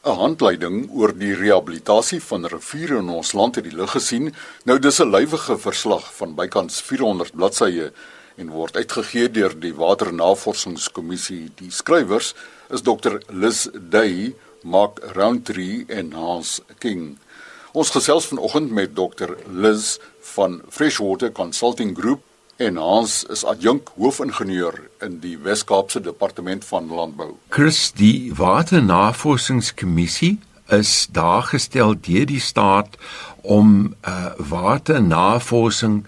'n Handleiding oor die rehabilitasie van riviere in ons land het die lig gesien. Nou dis 'n lywige verslag van bykans 400 bladsye en word uitgegee deur die Waternavorsingskommissie. Die skrywers is Dr Liz Day, Mark Roundtree en Hans King. Ons gesels vanoggend met Dr Liz van Freshwater Consulting Group en Hans is adjunk hoofingenieur in die Wes-Kaapse Departement van Landbou. Chris, die Waternavorsingskommissie is daar gestel deur die staat om uh, waternavorsing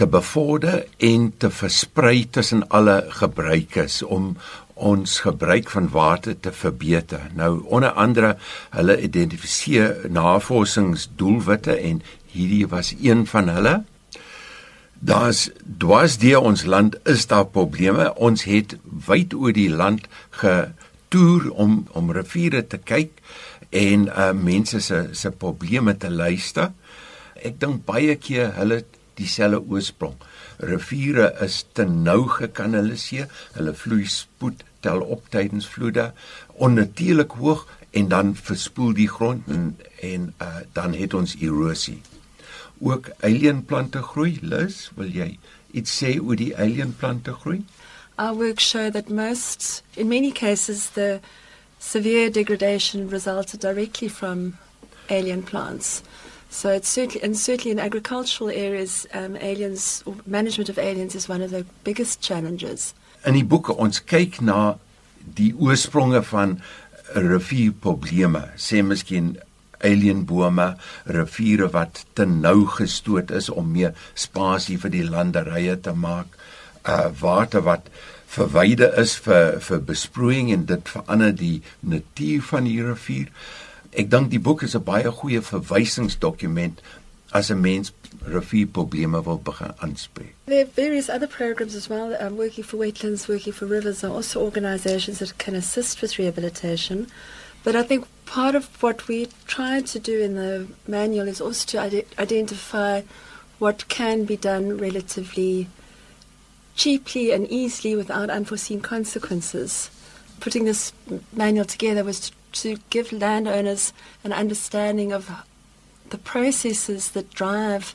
te bevorder en te versprei tussen alle gebruikers om ons gebruik van water te verbeter. Nou onder andere hulle identifiseer navorsingsdoelwitte en hierdie was een van hulle. Daar's dwars deur ons land is daar probleme. Ons het wyd oor die land getoer om om riviere te kyk en uh mense se se probleme te luister. Ek dink baie keer hulle dieselfde oorsprong. Riviere is te nou gekanaliseer. Hulle vloeispoed tel op tydens vloede onnatuurlik hoog en dan verspoel die grond en en uh dan het ons erosie ook eilienplante groei. Lus, wil jy iets sê oor die eilienplante groei? Our work show that most in many cases the severe degradation resulted directly from alien plants. So it's certainly and certainly in agricultural areas um, aliens or management of aliens is one of the biggest challenges. In die boeke ons kyk na die oorspronge van rivierprobleme. Sê miskien alienbome, riviere wat te nou gestoot is om meer spasie vir die landerye te maak, uh water wat verwyde is vir vir besproeiing en dit verander die natuur van die rivier. Ek dink die boek is 'n baie goeie verwysingsdokument as 'n mens rivierprobleme wil begin aanspreek. There are various other programs as well. I'm working for wetlands, working for rivers, and also organizations that can assist with rehabilitation. But I think part of what we try to do in the manual is also to ide- identify what can be done relatively cheaply and easily without unforeseen consequences. Putting this manual together was to, to give landowners an understanding of the processes that drive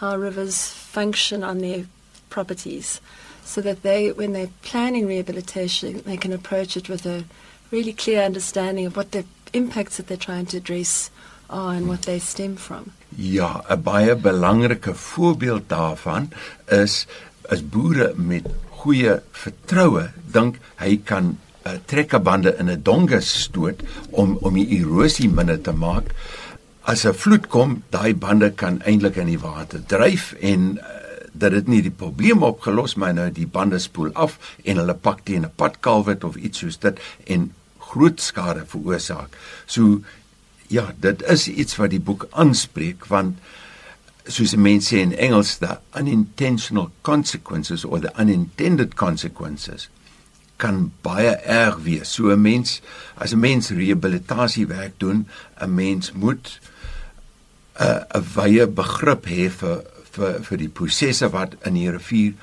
how rivers function on their properties so that they, when they're planning rehabilitation, they can approach it with a really clear understanding of what the impacts that they're trying to address are and what they stem from. Ja, 'n baie belangrike voorbeeld daarvan is as boere met goeie vertroue dink hy kan uh, trekkerbande in 'n donges stoot om om die erosie minder te maak. As 'n vloed kom, daai bande kan eintlik in die water dryf en uh, dat dit nie die probleem opgelos maar nou die bande spoel af en hulle pak teen 'n padkalwit of iets soos dit en groot skade veroorsaak. So ja, dit is iets wat die boek aanspreek want soos mense sê in Engels the unintentional consequences or the unintended consequences kan baie erg wees. So 'n mens as 'n mens rehabilitasiewerk doen, 'n mens moet 'n uh, 'n wye begrip hê vir vir vir die prosesse wat in die rivier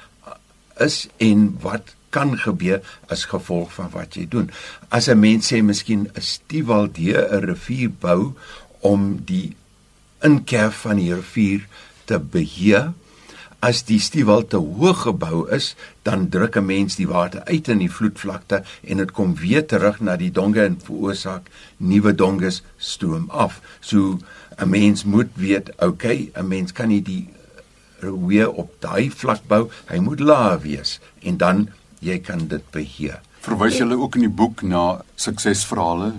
is en wat kan gebeur as gevolg van wat jy doen. As 'n mens sê miskien 'n stiewaldee 'n rivier bou om die inkerf van die rivier te beheer, as die stiewal te hoog gebou is, dan druk 'n mens die water uit in die vloedvlakte en dit kom weer terug na die donge en veroorsaak nuwe donges stroom af. So 'n mens moet weet, okay, 'n mens kan nie die weer op daai vlak bou, hy moet laag wees en dan jy kan dit beheer. Verwys julle ook in die boek na suksesverhale?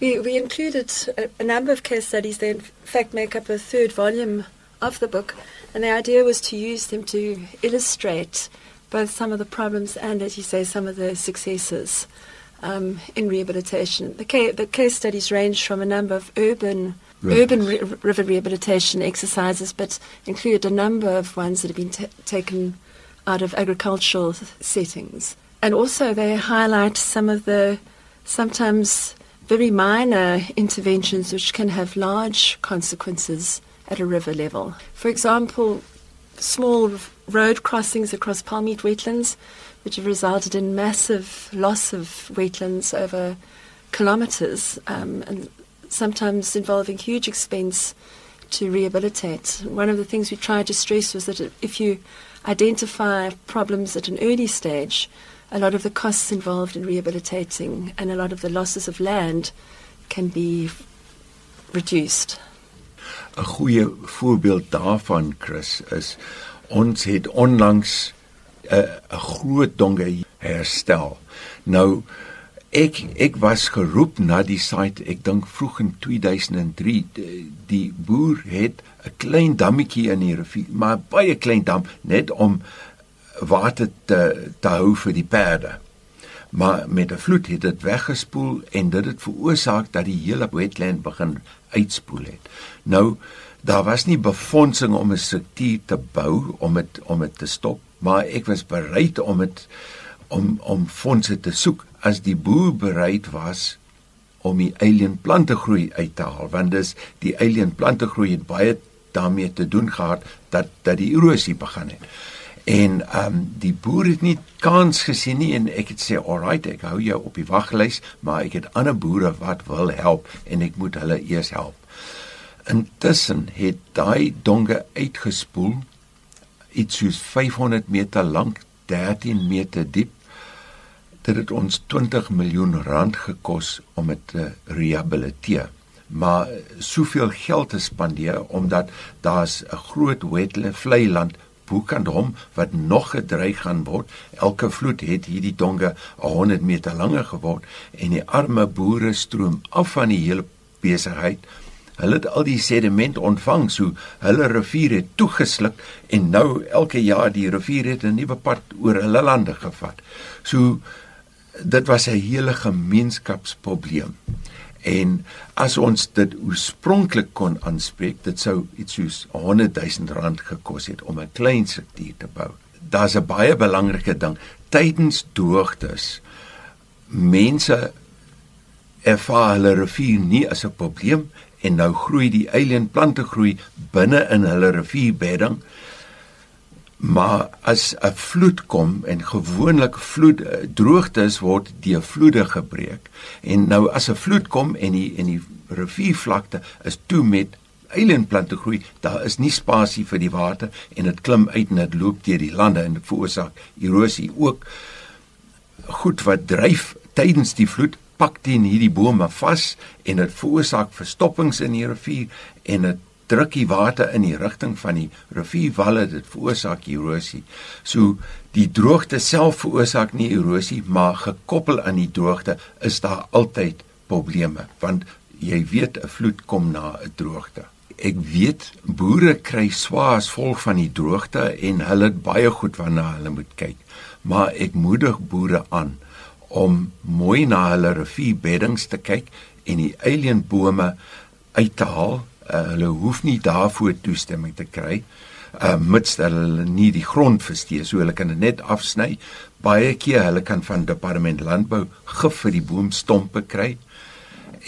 We, we included a, a number of case studies that, in fact, make up a third volume of the book. And the idea was to use them to illustrate both some of the problems and, as you say, some of the successes um, in rehabilitation. The, ca- the case studies range from a number of urban Rivers. urban ri- river rehabilitation exercises, but include a number of ones that have been ta taken out of agricultural settings. And also, they highlight some of the sometimes very minor interventions which can have large consequences at a river level. For example, small road crossings across palmite wetlands, which have resulted in massive loss of wetlands over kilometres um, and sometimes involving huge expense to rehabilitate. One of the things we tried to stress was that if you identify problems at an early stage, a lot of the costs involved in rehabilitating and a lot of the losses of land can be reduced. 'n Goeie voorbeeld daarvan Chris is ons het onlangs 'n 'n groot donge herstel. Nou ek ek was geroep na die site ek dink vroeg in 2003 die, die boer het 'n klein dammetjie in die rivier maar baie klein dam net om water te te hou vir die perde. Maar met 'n vloed het dit weggespoel en dit het veroorsaak dat die hele wetland begin uitspoel het. Nou daar was nie befondsing om 'n struktuur te bou om dit om dit te stop maar ek was bereid om dit om om fondse te soek as die boer bereid was om die alien plante groei uit te haal want dis die alien plante groei het baie daarmee te doen gehad dat dat die erosie begin het. En ehm um, die boer het nie kans gesien nie en ek het sê alright ek hou jou op die waglys maar ek het ander boere wat wil help en ek moet hulle eers help. Intussen het daai donge uitgespoel iets soos 500 meter lank, 13 meter diep dit het ons 20 miljoen rand gekos om dit te rehabiliteer. Maar soveel geld te spandeer omdat daar's 'n groot wetland vlei land boekant hom wat nog gedreig gaan word. Elke vloed het hierdie donge 100 meter langer geword en die arme boere stroom af van die hele besigheid. Hulle het al die sediment ontvang so hulle rivier het toegesluk en nou elke jaar die rivier het 'n nuwe pad oor hulle lande gevat. So dit was 'n hele gemeenskapsprobleem. En as ons dit oorspronklik kon aanspreek, dit sou iets soos 100 000 rand gekos het om 'n klein struktuur te bou. Daar's 'n baie belangrike ding tydens droogtes. Mense ervaar hulle rivier nie as 'n probleem en nou groei die alien plante groei binne in hulle rivierbedding Maar as 'n vloed kom en gewoonlik vloed eh, droogtes word deur vloede gebreek. En nou as 'n vloed kom en die en die riviervlakte is toe met eilandplante groei, daar is nie spasie vir die water en dit klim uit en dit loop deur die lande en dit veroorsaak erosie. Ook goed wat dryf tydens die vloed pak teen hierdie bome vas en dit veroorsaak verstoppings in die rivier en dit druk die water in die rigting van die rivierwalle dit veroorsaak erosie. So die droogte self veroorsaak nie erosie, maar gekoppel aan die droogte is daar altyd probleme want jy weet 'n vloed kom na 'n droogte. Ek weet boere kry swaar as gevolg van die droogte en hulle het baie goed waarna hulle moet kyk. Maar ek moedig boere aan om mooi na hulle rivierbeddings te kyk en die eilienbome uit te haal uh, hulle hoef nie daarvoor toestemming te kry uh mits hulle nie die grond versteek so hulle kan dit net afsny. Baie keer hulle kan van departement landbou gif vir die boomstompe kry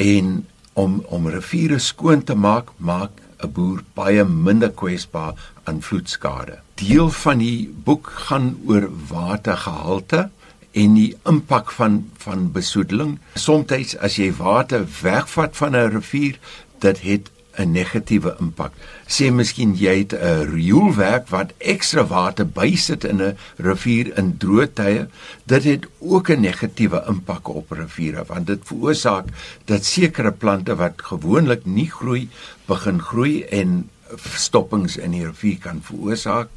en om om riviere skoon te maak maak 'n boer baie minder kwesbaar aan vloedskade. Deel van die boek gaan oor watergehalte en die impak van van besoedeling. Soms as jy water wegvat van 'n rivier dit het 'n negatiewe impak. Sê miskien jy het 'n rioolwerk wat ekstra water bysit in 'n rivier in droë tye, dit het ook 'n negatiewe impak op riviere want dit veroorsaak dat sekere plante wat gewoonlik nie groei, begin groei en stoppings in die rivier kan veroorsaak.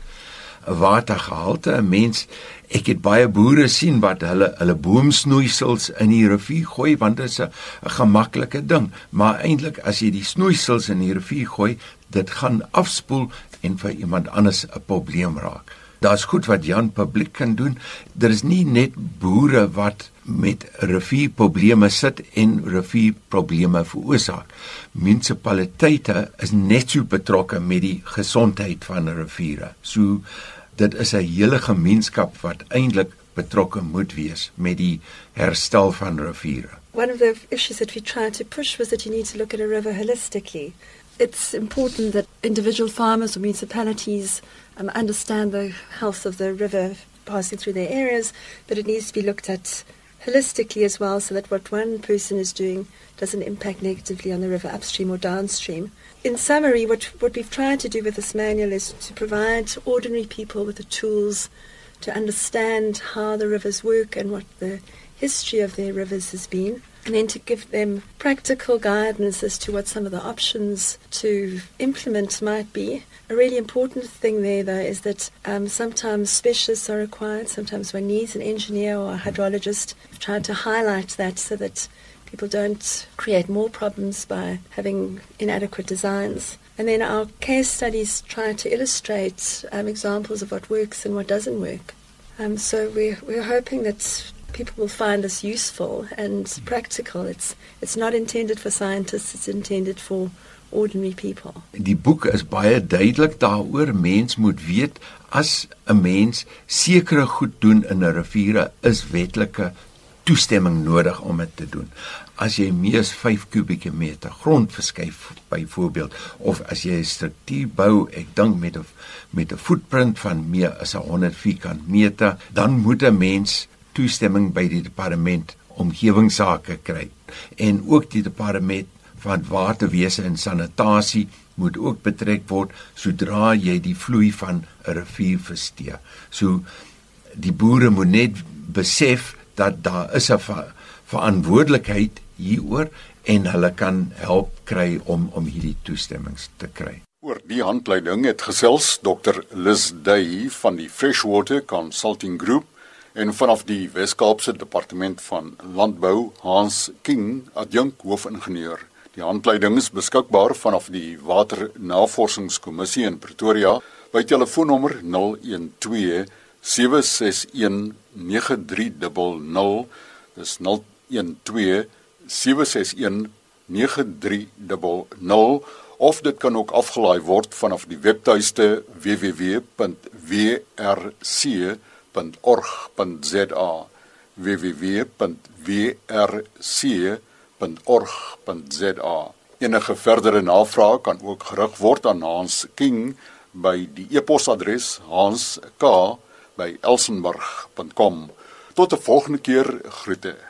Watergehalte, 'n mens Ek het baie boere sien wat hulle hulle boomsnoeisels in die rivier gooi want dit is 'n gemaklike ding, maar eintlik as jy die snoeisels in die rivier gooi, dit gaan afspoel en vir iemand anders 'n probleem raak. Daar's goed wat Jan publiek kan doen. Daar is nie net boere wat met rivierprobleme sit en rivierprobleme veroorsaak. Munisipaliteite is net so betrokke met die gesondheid van riviere. So dit is 'n hele gemeenskap wat eintlik betrokke moet wees met die herstel van riviere. One of the issues that we tried to push was that you need to look at a river holistically. It's important that individual farmers or municipalities um, understand the health of the river passing through their areas, but it needs to be looked at holistically as well so that what one person is doing doesn't impact negatively on the river upstream or downstream. In summary, what, what we've tried to do with this manual is to provide ordinary people with the tools to understand how the rivers work and what the history of their rivers has been, and then to give them practical guidance as to what some of the options to implement might be. A really important thing there, though, is that um, sometimes specialists are required. Sometimes one needs an engineer or a hydrologist. We've tried to highlight that so that people don't create more problems by having inadequate designs. And then our case studies try to illustrate um, examples of what works and what doesn't work. Um, so we're, we're hoping that people will find this useful and practical. It's, it's not intended for scientists, it's intended for ordinary people. Die boek is baie duidelik daaroor mens moet weet as 'n mens sekere goed doen in 'n rivier is wetlike toestemming nodig om dit te doen. As jy meer as 5 kubieke meter grond verskuif byvoorbeeld of as jy 'n struktuur bou, ek dink met 'n met 'n footprint van meer as 100 vierkant meter, dan moet 'n mens toestemming by die departement omgewingsake kry. En ook die departement van waterwese en sanitasie moet ook betrek word sodra jy die vloei van 'n rivier versteur. So die boere moet net besef dat daar is 'n ver verantwoordelikheid hieroor en hulle kan help kry om om hierdie toestemmings te kry. Oor die handleiding het gesels Dr. Liz Day van die Freshwater Consulting Group en vanaf die Wes-Kaapse Departement van Landbou Hans King, adjunk hoofingenieur. Die handleiding is beskikbaar vanaf die Waternavorsingskommissie in Pretoria by telefoonnommer 012 761 9300 dis 012 761 9300 of dit kan ook afgelaai word vanaf die webtuiste www.wrc.org.za www.wrc.org.za Enige verdere navrae kan ook gerig word aan Hans King by die e-posadres hans.k by elsenburg.com. Tot 'n volgende keer groete.